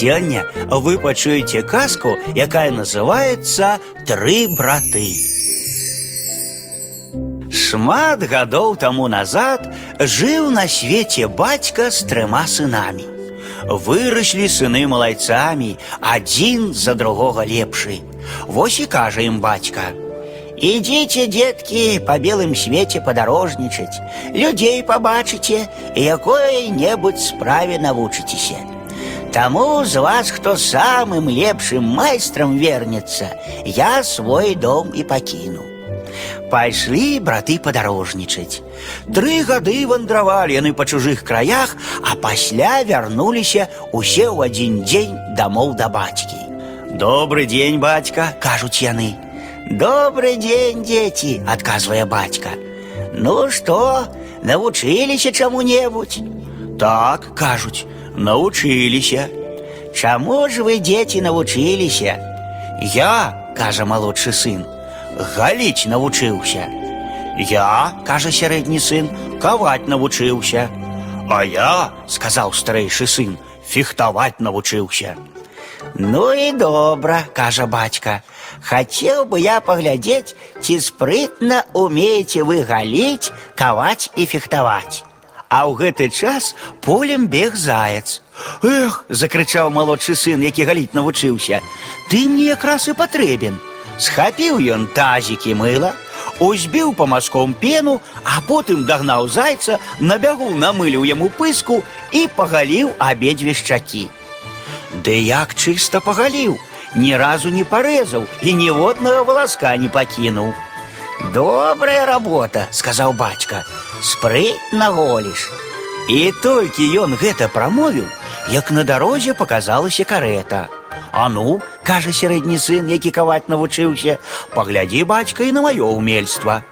Сёння вы пачуеце казку, якая называется «Тры браты». Шмат гадоў таму назад жыў на свеце бацька з трыма сынамі. Выраслі сыны малайцамі, адзін за другога лепшы. Вось і кажа ім бацька: « Ідзіце, дзеткі, па белым свеце падарожнічаць, людзей пабачыце і якое-небудзь справе навучыцеся. Таму з вас, хто самым лепшым майстрам вернецца, я свой дом і пакіну. Пайшлі браты падарожнічаць. Тры гады вандравалі яны па чужых краях, а пасля вярнуліся усе ў адзін дзень дамоў да бацькі. Добры дзень, бацька, кажуць яны. Добры дзень, дзеці, адказвае бацька. Ну што, навучыліся чаму-небудзь? Так, кажуць, навучыліся. Чаму ж вы, дзеці, навучыліся? Я, кажа малодшы сын, галіць навучыўся. Я, кажа сярэдні сын, каваць навучыўся. А я, сказаў старэйшы сын, фехтаваць навучыўся. Ну і добра, кажа бацька. Хацеў бы я паглядзець, ці спрытна умееце вы галіць, каваць і фехтаваць. А ў гэты час полем бег заяц. Эх, закрычаў малодшы сын, які галіць навучыўся. Ты мне якраз і патрэбен. Схапіў ён тазікі мыла, узбіў па маском пену, а потым дагнаў зайца, на бягу намыліў яму пыску і пагаліў абедзве шчакі. Ды як чыста пагаліў, ні разу не парэзаў і ніводнага валаска не пакінуў. Добрая работа, сказаў бацька, спрытна голіш. І толькі ён гэта прамовіў, як на дарозе паказалася карета. А ну, кажа сярэдні сын, які каваць навучыўся, паглядзі бацька і на маё ўмельства.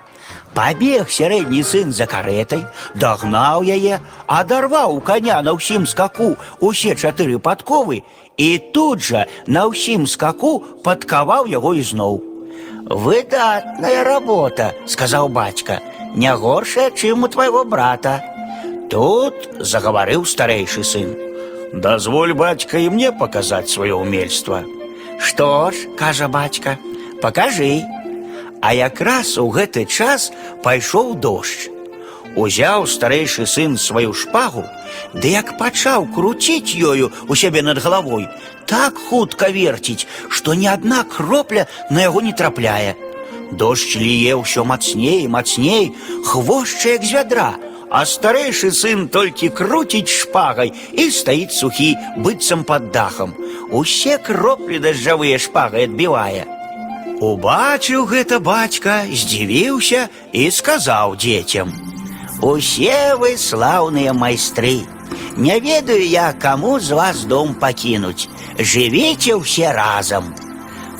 Пабег сярэдні сын за каретай, дагнаў яе, адарваў каня на ўсім скаку усе чатыры падковы і тут жа на ўсім скаку падкаваў яго ізноў. Выдатная работа, сказаў бацька, не горшая, чым у твайго брата. Тут загаварыў старэйшы сын. Дазволь бацька і мне паказаць сваё ўмельства. Што ж, кажа бацька, пакажы. А якраз у гэты час пайшоў дождж. Узяў старэйшы сын сваю шпагу, ды як пачаў круціць ёю у сябе над галавой, так хутка верціць, што ні адна кропля на яго не трапляе. Дождж ліе ўсё мацней, мацней, хвошча як з вядра, а старэйшы сын толькі круціць шпагай і стаіць сухі, быццам пад дахам. Усе кроплі дажджавыя шпагай адбівае. Убачыў гэта бацька, здзівіўся і сказаў дзецям: « Усе вы слаўныя майстры. Не ведаю я, каму з вас дом пакінуць. Жывіце ўсе разам.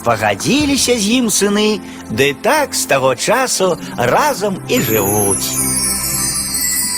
Пагадзіліся з ім сыны, ды так з таго часу разам і жывуць.